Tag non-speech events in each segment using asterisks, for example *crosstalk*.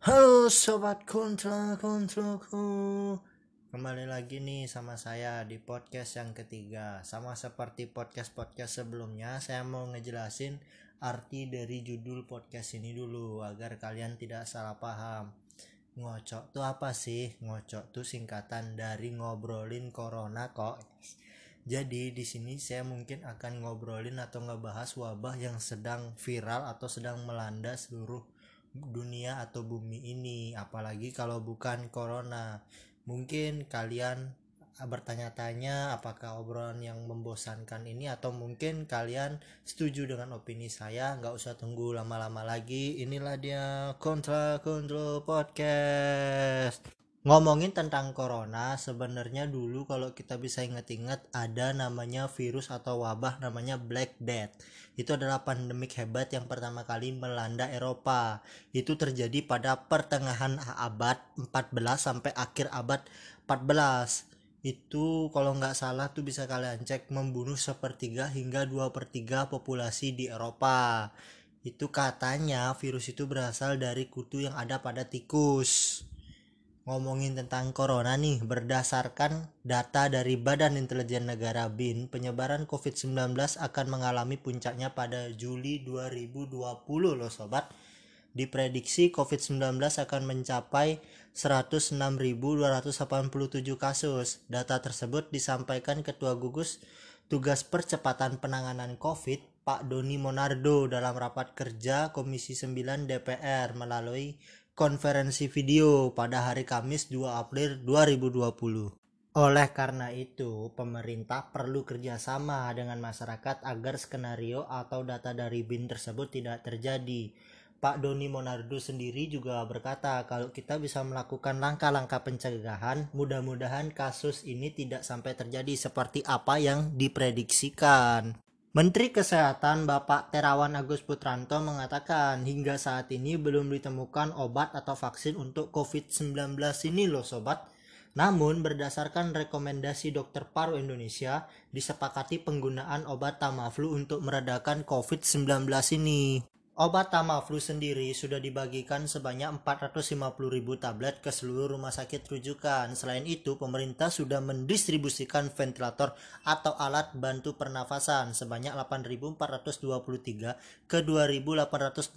Halo sobat kontra kontraku Kembali lagi nih sama saya di podcast yang ketiga. Sama seperti podcast-podcast sebelumnya Saya mau ngejelasin arti dari judul podcast ini dulu Agar kalian tidak salah paham. Ngocok tuh apa sih? Ngocok tuh singkatan dari ngobrolin corona kok. Jadi di sini saya mungkin akan ngobrolin atau ngebahas wabah yang sedang viral atau sedang melanda seluruh dunia atau bumi ini apalagi kalau bukan corona. Mungkin kalian bertanya-tanya apakah obrolan yang membosankan ini atau mungkin kalian setuju dengan opini saya nggak usah tunggu lama-lama lagi. Inilah dia kontra kontrol podcast ngomongin tentang corona sebenarnya dulu kalau kita bisa inget-inget ada namanya virus atau wabah namanya Black Death. Itu adalah pandemik hebat yang pertama kali melanda Eropa. Itu terjadi pada pertengahan abad 14 sampai akhir abad 14 itu kalau nggak salah tuh bisa kalian cek membunuh sepertiga hingga dua per tiga populasi di Eropa. Itu katanya virus itu berasal dari kutu yang ada pada tikus ngomongin tentang corona nih, berdasarkan data dari Badan Intelijen Negara BIN, penyebaran COVID-19 akan mengalami puncaknya pada Juli 2020 loh sobat. Diprediksi COVID-19 akan mencapai 106.287 kasus. Data tersebut disampaikan Ketua Gugus Tugas Percepatan Penanganan COVID, Pak Doni Monardo dalam rapat kerja Komisi 9 DPR melalui konferensi video pada hari Kamis 2 April 2020. Oleh karena itu, pemerintah perlu kerjasama dengan masyarakat agar skenario atau data dari BIN tersebut tidak terjadi. Pak Doni Monardo sendiri juga berkata kalau kita bisa melakukan langkah-langkah pencegahan, mudah-mudahan kasus ini tidak sampai terjadi seperti apa yang diprediksikan. Menteri Kesehatan Bapak Terawan Agus Putranto mengatakan hingga saat ini belum ditemukan obat atau vaksin untuk COVID-19 ini loh sobat. Namun berdasarkan rekomendasi dokter paru Indonesia disepakati penggunaan obat Tamiflu untuk meredakan COVID-19 ini. Obat Tamiflu sendiri sudah dibagikan sebanyak 450.000 tablet ke seluruh rumah sakit rujukan. Selain itu, pemerintah sudah mendistribusikan ventilator atau alat bantu pernafasan sebanyak 8.423 ke 2.867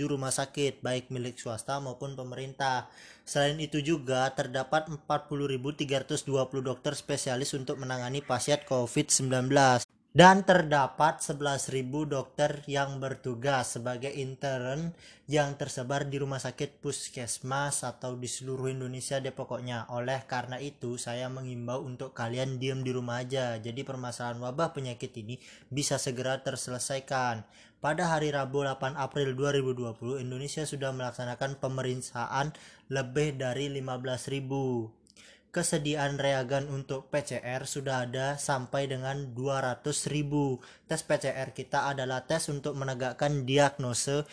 rumah sakit, baik milik swasta maupun pemerintah. Selain itu juga terdapat 40.320 dokter spesialis untuk menangani pasien COVID-19 dan terdapat 11.000 dokter yang bertugas sebagai intern yang tersebar di rumah sakit puskesmas atau di seluruh Indonesia deh pokoknya. Oleh karena itu saya mengimbau untuk kalian diam di rumah aja. Jadi permasalahan wabah penyakit ini bisa segera terselesaikan. Pada hari Rabu 8 April 2020 Indonesia sudah melaksanakan pemeriksaan lebih dari 15.000 kesediaan reagen untuk PCR sudah ada sampai dengan 200 ribu. Tes PCR kita adalah tes untuk menegakkan diagnose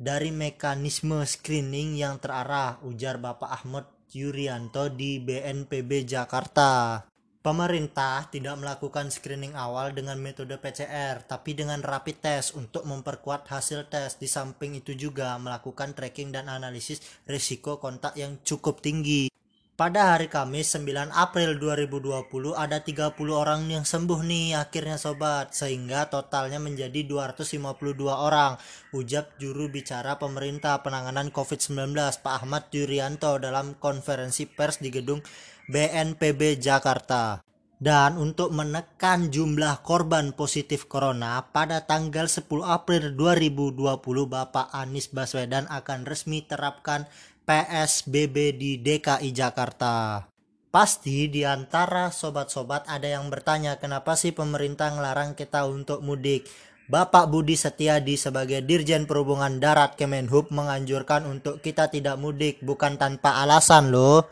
dari mekanisme screening yang terarah, ujar Bapak Ahmad Yuryanto di BNPB Jakarta. Pemerintah tidak melakukan screening awal dengan metode PCR, tapi dengan rapid test untuk memperkuat hasil tes. Di samping itu juga melakukan tracking dan analisis risiko kontak yang cukup tinggi. Pada hari Kamis 9 April 2020 ada 30 orang yang sembuh nih akhirnya sobat sehingga totalnya menjadi 252 orang ujar juru bicara pemerintah penanganan COVID-19 Pak Ahmad Yuryanto dalam konferensi pers di gedung BNPB Jakarta. Dan untuk menekan jumlah korban positif corona pada tanggal 10 April 2020 Bapak Anies Baswedan akan resmi terapkan PSBB di DKI Jakarta. Pasti di antara sobat-sobat ada yang bertanya kenapa sih pemerintah ngelarang kita untuk mudik. Bapak Budi Setiadi sebagai Dirjen Perhubungan Darat Kemenhub menganjurkan untuk kita tidak mudik bukan tanpa alasan loh.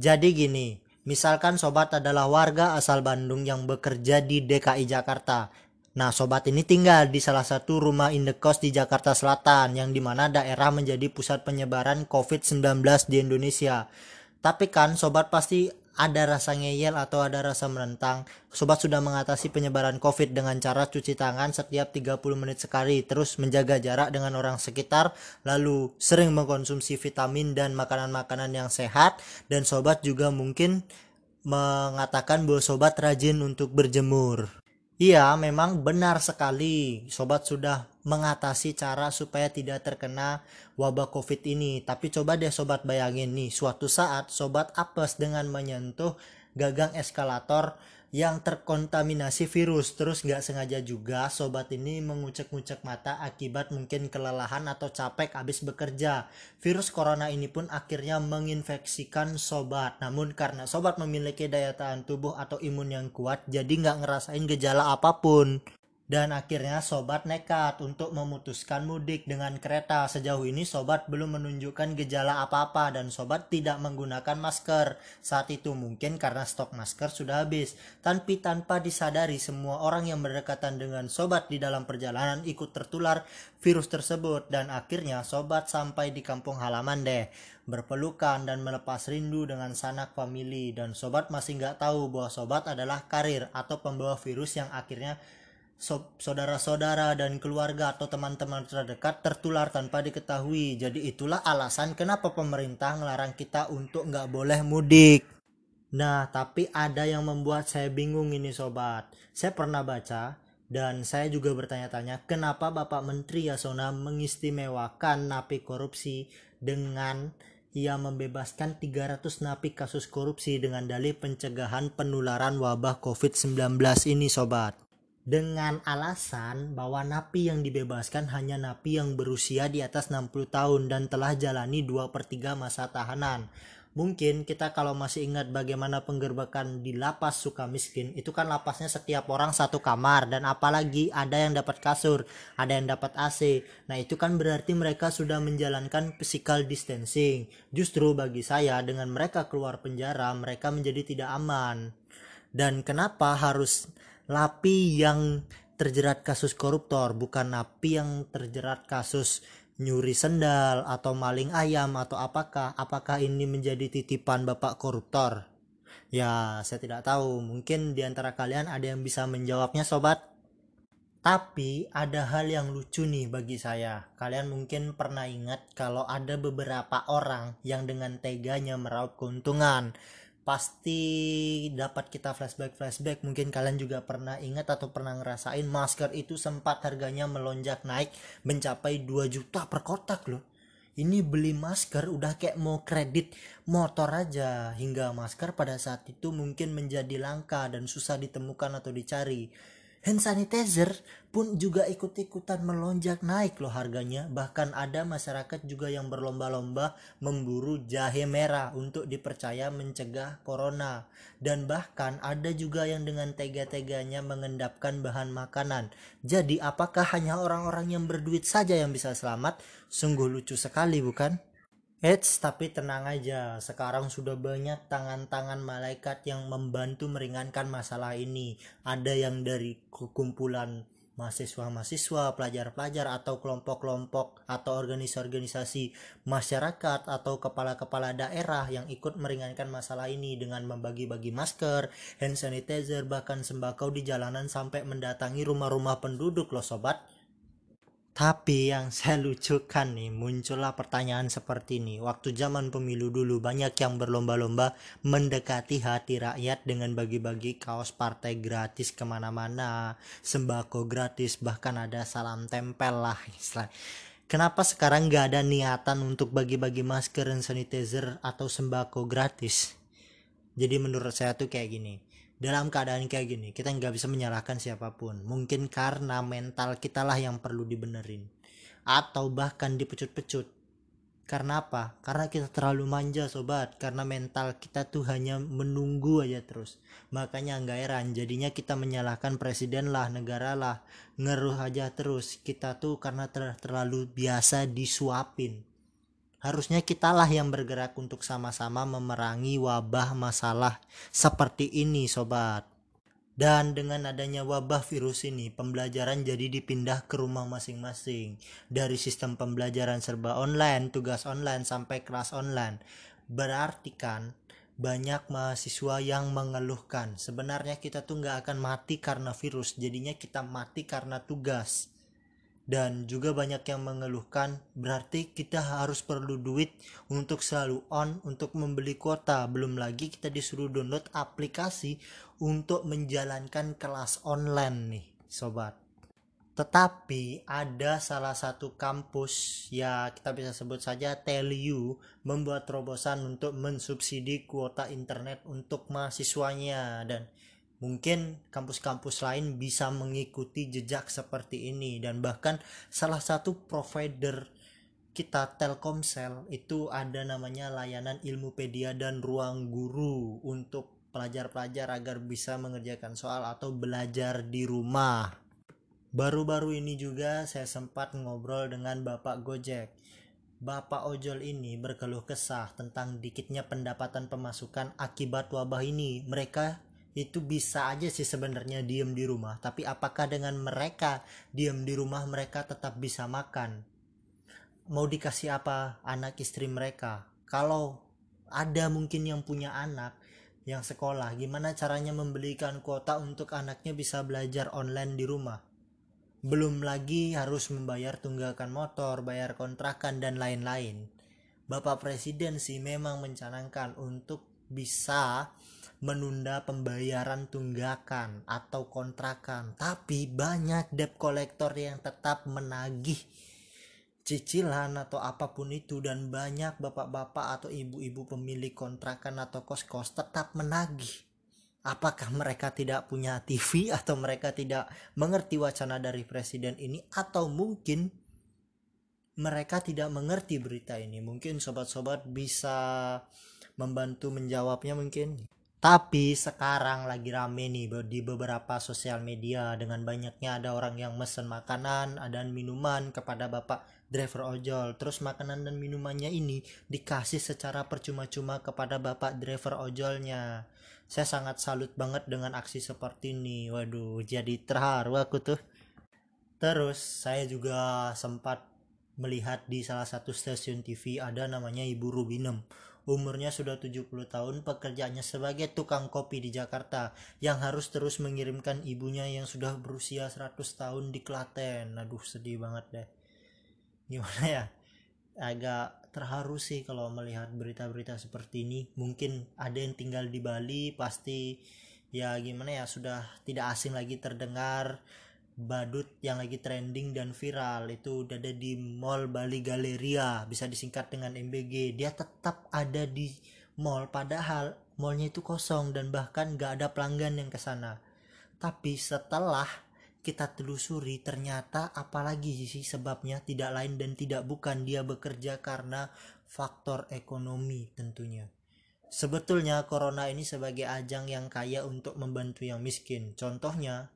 Jadi gini, misalkan sobat adalah warga asal Bandung yang bekerja di DKI Jakarta. Nah, sobat ini tinggal di salah satu rumah indekos di Jakarta Selatan yang di mana daerah menjadi pusat penyebaran COVID-19 di Indonesia. Tapi kan sobat pasti ada rasa ngeyel atau ada rasa menentang, sobat sudah mengatasi penyebaran COVID dengan cara cuci tangan setiap 30 menit sekali, terus menjaga jarak dengan orang sekitar, lalu sering mengkonsumsi vitamin dan makanan-makanan yang sehat, dan sobat juga mungkin mengatakan bahwa sobat rajin untuk berjemur. Iya, memang benar sekali. Sobat sudah mengatasi cara supaya tidak terkena wabah COVID ini. Tapi coba deh sobat bayangin nih, suatu saat sobat apes dengan menyentuh gagang eskalator yang terkontaminasi virus. Terus nggak sengaja juga sobat ini mengucek-ngucek mata akibat mungkin kelelahan atau capek habis bekerja. Virus corona ini pun akhirnya menginfeksikan sobat. Namun karena sobat memiliki daya tahan tubuh atau imun yang kuat jadi nggak ngerasain gejala apa pun dan akhirnya sobat nekat untuk memutuskan mudik dengan kereta. Sejauh ini sobat belum menunjukkan gejala apa-apa dan sobat tidak menggunakan masker. Saat itu mungkin karena stok masker sudah habis. Tapi tanpa disadari semua orang yang berdekatan dengan sobat di dalam perjalanan ikut tertular virus tersebut dan akhirnya sobat sampai di kampung halaman deh berpelukan dan melepas rindu dengan sanak famili dan sobat masih nggak tahu bahwa sobat adalah karir atau pembawa virus yang akhirnya saudara-saudara dan keluarga atau teman-teman terdekat tertular tanpa diketahui. Jadi itulah alasan kenapa pemerintah melarang kita untuk nggak boleh mudik. Nah, tapi ada yang membuat saya bingung ini sobat. Saya pernah baca dan saya juga bertanya-tanya kenapa Bapak Menteri Yasona mengistimewakan napi korupsi dengan ia membebaskan 300 napi kasus korupsi dengan dalih pencegahan penularan wabah COVID-19 ini sobat dengan alasan bahwa napi yang dibebaskan hanya napi yang berusia di atas 60 tahun dan telah jalani 2 per 3 masa tahanan. Mungkin kita kalau masih ingat bagaimana penggerbekan di lapas suka miskin itu kan lapasnya setiap orang satu kamar dan apalagi ada yang dapat kasur, ada yang dapat AC. Nah itu kan berarti mereka sudah menjalankan physical distancing. Justru bagi saya dengan mereka keluar penjara mereka menjadi tidak aman. Dan kenapa harus napi yang terjerat kasus koruptor bukan napi yang terjerat kasus nyuri sendal atau maling ayam atau apakah apakah ini menjadi titipan bapak koruptor? Ya saya tidak tahu. Mungkin di antara kalian ada yang bisa menjawabnya sobat. Tapi ada hal yang lucu nih bagi saya. Kalian mungkin pernah ingat kalau ada beberapa orang yang dengan teganya meraup keuntungan pasti dapat kita flashback flashback mungkin kalian juga pernah ingat atau pernah ngerasain masker itu sempat harganya melonjak naik mencapai 2 juta per kotak loh. Ini beli masker udah kayak mau kredit motor aja. Hingga masker pada saat itu mungkin menjadi langka dan susah ditemukan atau dicari hand sanitizer pun juga ikut-ikutan melonjak naik loh harganya. Bahkan ada masyarakat juga yang berlomba-lomba memburu jahe merah untuk dipercaya mencegah corona. Dan bahkan ada juga yang dengan tega-teganya mengendapkan bahan makanan. Jadi apakah hanya orang-orang yang berduit saja yang bisa selamat? Sungguh lucu sekali bukan Eits, tapi tenang aja, sekarang sudah banyak tangan-tangan malaikat yang membantu meringankan masalah ini. Ada yang dari kumpulan mahasiswa-mahasiswa, pelajar-pelajar atau kelompok-kelompok atau organisasi-organisasi masyarakat atau kepala-kepala daerah yang ikut meringankan masalah ini dengan membagi-bagi masker, hand sanitizer, bahkan sembako di jalanan sampai mendatangi rumah-rumah penduduk loh sobat. Tapi yang saya lucukan nih, muncullah pertanyaan seperti ini. Waktu zaman pemilu dulu, banyak yang berlomba-lomba mendekati hati rakyat dengan bagi-bagi kaos partai gratis ke mana-mana, sembako gratis, bahkan ada salam tempel lah istilah. Kenapa sekarang gak ada niatan untuk bagi-bagi masker dan sanitizer atau sembako gratis? Jadi menurut saya tuh kayak gini dalam keadaan kayak gini kita nggak bisa menyalahkan siapa pun. Mungkin karena mental kita lah yang perlu dibenerin. Atau bahkan dipecut-pecut. Karena apa? Karena kita terlalu manja sobat. Karena mental kita tuh hanya menunggu aja terus. Makanya nggak heran jadinya kita menyalahkan presiden lah negara lah. Ngeruh aja terus. Kita tuh karena ter terlalu biasa disuapin Harusnya kitalah yang bergerak untuk sama-sama memerangi wabah masalah seperti ini sobat. Dan dengan adanya wabah virus ini, pembelajaran jadi dipindah ke rumah masing-masing. Dari sistem pembelajaran serba online, tugas online, sampai kelas online. Berarti kan, banyak mahasiswa yang mengeluhkan sebenarnya kita tuh nggak akan mati karena virus jadinya kita mati karena tugas dan juga banyak yang mengeluhkan berarti kita harus perlu duit untuk selalu on untuk membeli kuota. Belum lagi kita disuruh download aplikasi untuk menjalankan kelas online nih sobat. Tetapi ada salah satu kampus ya kita bisa sebut saja TELU membuat terobosan untuk mensubsidi kuota internet untuk mahasiswanya. Dan mungkin kampus-kampus lain bisa mengikuti jejak seperti ini dan bahkan salah satu provider kita Telkomsel itu ada namanya layanan Ilmupedia dan Ruang Guru untuk pelajar-pelajar agar bisa mengerjakan soal atau belajar di rumah. Baru-baru ini juga saya sempat ngobrol dengan Bapak Gojek. Bapak ojol ini berkeluh kesah tentang dikitnya pendapatan pemasukan akibat wabah ini. Mereka itu bisa aja sih sebenarnya diem di rumah, tapi apakah dengan mereka diem di rumah mereka tetap bisa makan? Mau dikasih apa anak istri mereka? Kalau ada mungkin yang punya anak yang sekolah, gimana caranya membelikan kuota untuk anaknya bisa belajar online di rumah? Belum lagi harus membayar tunggakan motor, bayar kontrakan, dan lain-lain. Bapak Presiden sih memang mencanangkan untuk bisa menunda pembayaran tunggakan atau kontrakan. Tapi banyak debt collector yang tetap menagih cicilan atau apa pun itu dan banyak bapak-bapak atau ibu-ibu pemilik kontrakan atau kos-kos tetap menagih. Apakah mereka tidak punya TV atau mereka tidak mengerti wacana dari presiden ini? Atau mungkin mereka tidak mengerti berita ini? Mungkin sobat-sobat bisa membantu menjawabnya mungkin tapi sekarang lagi rame nih di beberapa sosial media. Dengan banyaknya ada orang yang mesen makanan dan minuman kepada bapak driver ojol. Terus makanan dan minumannya ini dikasih secara percuma-cuma kepada bapak driver ojolnya. Saya sangat salut banget dengan aksi seperti ini. Waduh jadi terharu aku tuh. Terus saya juga sempat melihat di salah satu stasiun TV ada namanya Ibu Rubinem umurnya sudah 70 tahun pekerjaannya sebagai tukang kopi di Jakarta yang harus terus mengirimkan ibunya yang sudah berusia 100 tahun di Klaten. Aduh sedih banget deh. Gimana ya? Agak terharu sih kalau melihat berita-berita seperti ini. Mungkin ada yang tinggal di Bali pasti ya gimana ya sudah tidak asing lagi terdengar badut yang lagi trending dan viral itu udah ada di Mall Bali Galeria bisa disingkat dengan MBG dia tetap ada di mall padahal mallnya itu kosong dan bahkan gak ada pelanggan yang ke sana tapi setelah kita telusuri ternyata apalagi sih sebabnya tidak lain dan tidak bukan dia bekerja karena faktor ekonomi tentunya. Sebetulnya corona ini sebagai ajang yang kaya untuk membantu yang miskin. Contohnya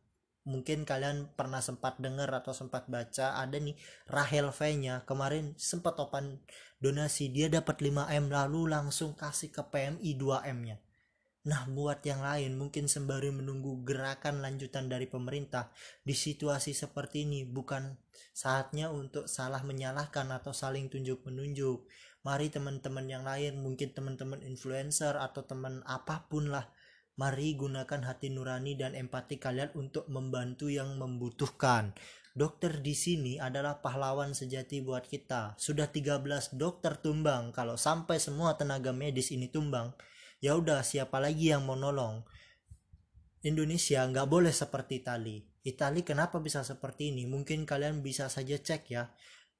mungkin kalian pernah sempat dengar atau sempat baca ada nih Rahel V-nya kemarin sempat open donasi dia dapat 5M lalu langsung kasih ke PMI 2M-nya Nah, buat yang lain mungkin sembari menunggu gerakan lanjutan dari pemerintah di situasi seperti ini bukan saatnya untuk salah menyalahkan atau saling tunjuk-menunjuk. Mari teman-teman yang lain, mungkin teman-teman influencer atau teman apa pun lah, mari gunakan hati nurani dan empati kalian untuk membantu yang membutuhkan. Dokter di sini adalah pahlawan sejati buat kita. Sudah 13 dokter tumbang, kalau sampai semua tenaga medis ini tumbang, ya udah siapa lagi yang mau nolong? Indonesia nggak boleh seperti Itali. Itali kenapa bisa seperti ini? Mungkin kalian bisa saja cek ya.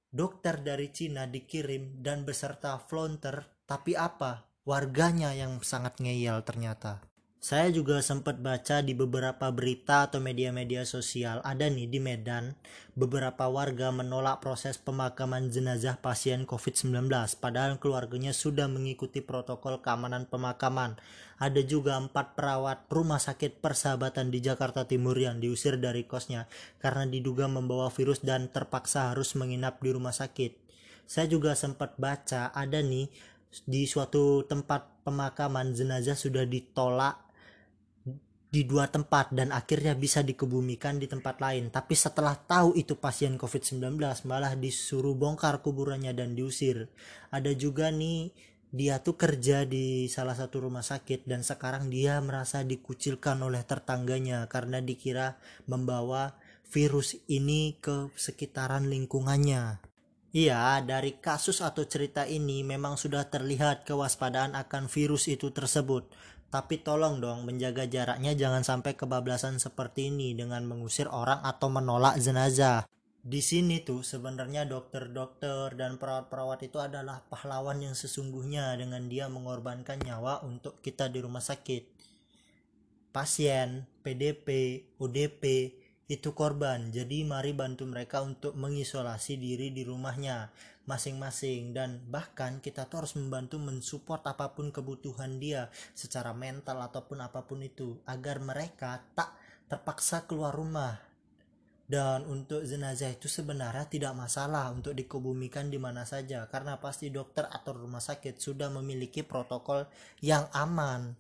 Dokter dari Cina dikirim dan beserta flonter tapi apa? Warganya yang sangat ngeyel ternyata saya juga sempat baca di beberapa berita atau media-media sosial ada nih di Medan beberapa warga menolak proses pemakaman jenazah pasien COVID-19 padahal keluarganya sudah mengikuti protokol keamanan pemakaman. Ada juga empat perawat rumah sakit persahabatan di Jakarta Timur yang diusir dari kosnya karena diduga membawa virus dan terpaksa harus menginap di rumah sakit. Saya juga sempat baca ada nih di suatu tempat pemakaman jenazah sudah ditolak di dua tempat dan akhirnya bisa dikebumikan di tempat lain. Tapi setelah tahu itu pasien COVID-19 malah disuruh bongkar kuburannya dan diusir. Ada juga nih dia tuh kerja di salah satu rumah sakit dan sekarang dia merasa dikucilkan oleh tetangganya karena dikira membawa virus ini ke sekitaran lingkungannya. Iya, dari kasus atau cerita ini memang sudah terlihat kewaspadaan akan virus itu tersebut. Tapi tolong dong menjaga jaraknya jangan sampai kebablasan seperti ini dengan mengusir orang atau menolak jenazah di sini tuh sebenarnya dokter-dokter dan perawat-perawat itu adalah pahlawan yang sesungguhnya dengan dia mengorbankan nyawa untuk kita di rumah sakit. Pasien, PDP, ODP itu korban. Jadi mari bantu mereka untuk mengisolasi diri di rumahnya masing-masing dan bahkan kita tuh harus membantu mensupport apa pun kebutuhan dia secara mental ataupun apa pun itu agar mereka tak terpaksa keluar rumah dan untuk jenazah itu sebenarnya tidak masalah untuk dikebumikan di mana saja karena pasti dokter atau rumah sakit sudah memiliki protokol yang aman.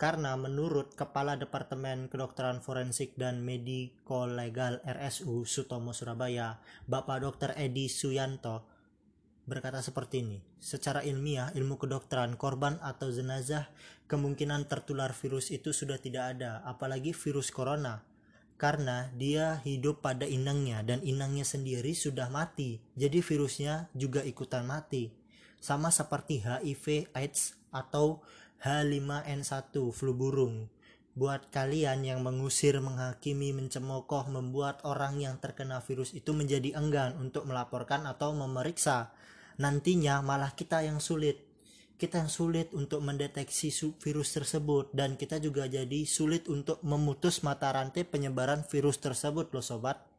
Karena menurut Kepala Departemen Kedokteran Forensik dan Mediko Legal RSU Sutomo Surabaya, Bapak Dr. Edi Suyanto, berkata seperti ini. Secara ilmiah, ilmu kedokteran korban atau jenazah kemungkinan tertular virus itu sudah tidak ada, apalagi virus corona karena dia hidup pada inangnya dan inangnya sendiri sudah mati. Jadi virusnya juga ikutan mati. Sama seperti HIV AIDS atau H5N1 flu burung. Buat kalian yang mengusir, menghakimi, mencemokoh, membuat orang yang terkena virus itu menjadi enggan untuk melaporkan atau memeriksa. Nantinya malah kita yang sulit kita yang sulit untuk mendeteksi virus tersebut dan kita juga jadi sulit untuk memutus mata rantai penyebaran virus tersebut loh sobat.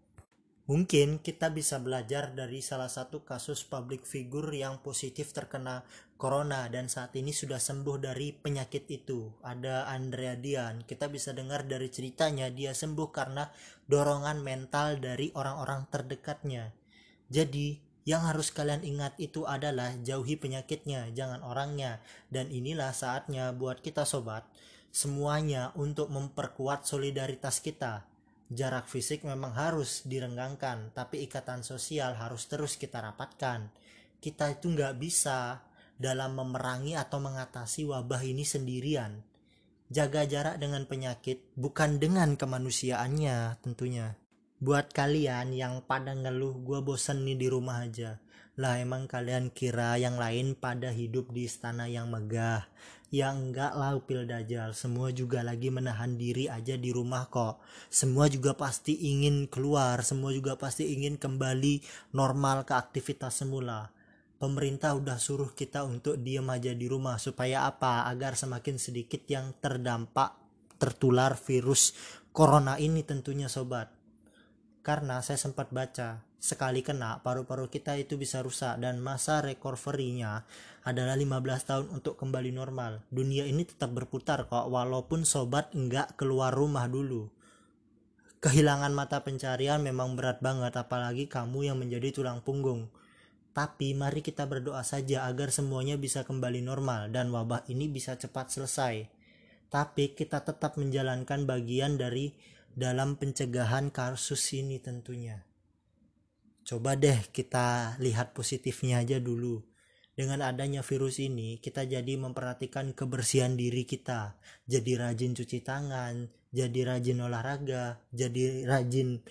Mungkin kita bisa belajar dari salah satu kasus public figure yang positif terkena corona dan saat ini sudah sembuh dari penyakit itu. Ada Andrea Dian. Kita bisa dengar dari ceritanya dia sembuh karena dorongan mental dari orang-orang terdekatnya. Jadi, yang harus kalian ingat itu adalah jauhi penyakitnya, jangan orangnya. Dan inilah saatnya buat kita sobat, semuanya untuk memperkuat solidaritas kita. Jarak fisik memang harus direnggangkan, tapi ikatan sosial harus terus kita rapatkan. Kita itu nggak bisa dalam memerangi atau mengatasi wabah ini sendirian. Jaga jarak dengan penyakit, bukan dengan kemanusiaannya tentunya buat kalian yang pada ngeluh gue bosen nih di rumah aja lah emang kalian kira yang lain pada hidup di istana yang megah yang enggak lah upil dajal semua juga lagi menahan diri aja di rumah kok. Semua juga pasti ingin keluar. Semua juga pasti ingin kembali normal ke aktivitas semula pemerintah udah suruh kita untuk diem aja di rumah. Supaya apa? Agar semakin sedikit yang terdampak tertular virus corona ini tentunya sobat. Karena saya sempat baca sekali kena paru-paru kita itu bisa rusak dan masa recovery-nya adalah 15 tahun untuk kembali normal. Dunia ini tetap berputar kok walaupun sobat enggak keluar rumah dulu. Kehilangan mata pencarian memang berat banget apalagi kamu yang menjadi tulang punggung. Tapi mari kita berdoa saja agar semuanya bisa kembali normal dan wabah ini bisa cepat selesai. Tapi kita tetap menjalankan bagian dari dalam pencegahan kasus ini tentunya. Coba deh kita lihat positifnya aja dulu. Dengan adanya virus ini, kita jadi memperhatikan kebersihan diri kita. Jadi rajin cuci tangan, jadi rajin olahraga, jadi rajin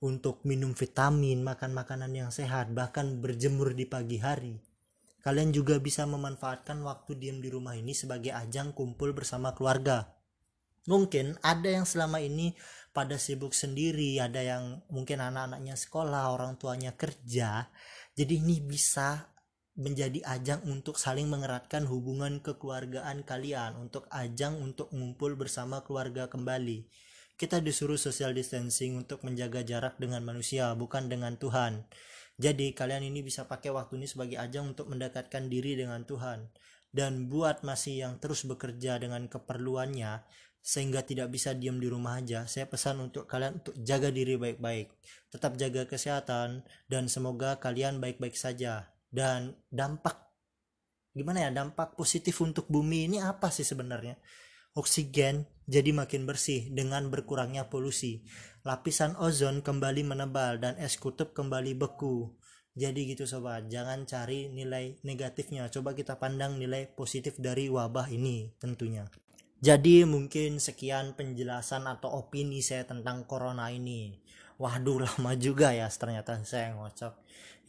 untuk minum vitamin, makan makanan yang sehat, bahkan berjemur di pagi hari. Kalian juga bisa memanfaatkan waktu diam di rumah ini sebagai ajang kumpul bersama keluarga. Mungkin ada yang selama ini pada sibuk sendiri ada yang mungkin anak-anaknya sekolah orang tuanya kerja jadi ini bisa menjadi ajang untuk saling mengeratkan hubungan kekeluargaan kalian untuk ajang untuk ngumpul bersama keluarga kembali. Kita disuruh social distancing untuk menjaga jarak dengan manusia bukan dengan Tuhan. Jadi kalian ini bisa pakai waktu ini sebagai ajang untuk mendekatkan diri dengan Tuhan. Dan buat masih yang terus bekerja dengan keperluannya sehingga tidak bisa diam di rumah aja saya pesan untuk kalian untuk jaga diri baik-baik tetap jaga kesehatan dan semoga kalian baik-baik saja. Dan dampak gimana ya dampak positif untuk bumi ini apa sih sebenarnya? Oksigen jadi makin bersih dengan berkurangnya polusi. Lapisan ozon kembali menebal dan es kutub kembali beku. Jadi gitu sobat jangan cari nilai negatifnya. Coba kita pandang nilai positif dari wabah ini tentunya jadi mungkin sekian penjelasan atau opini saya tentang corona ini. Waduh *laughs* lama juga ya ternyata saya ngocok.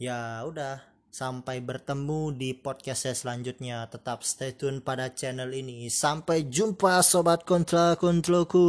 Ya udah sampai bertemu di podcast saya selanjutnya. Tetap stay tune pada channel ini. Sampai jumpa sobat kontra kontroku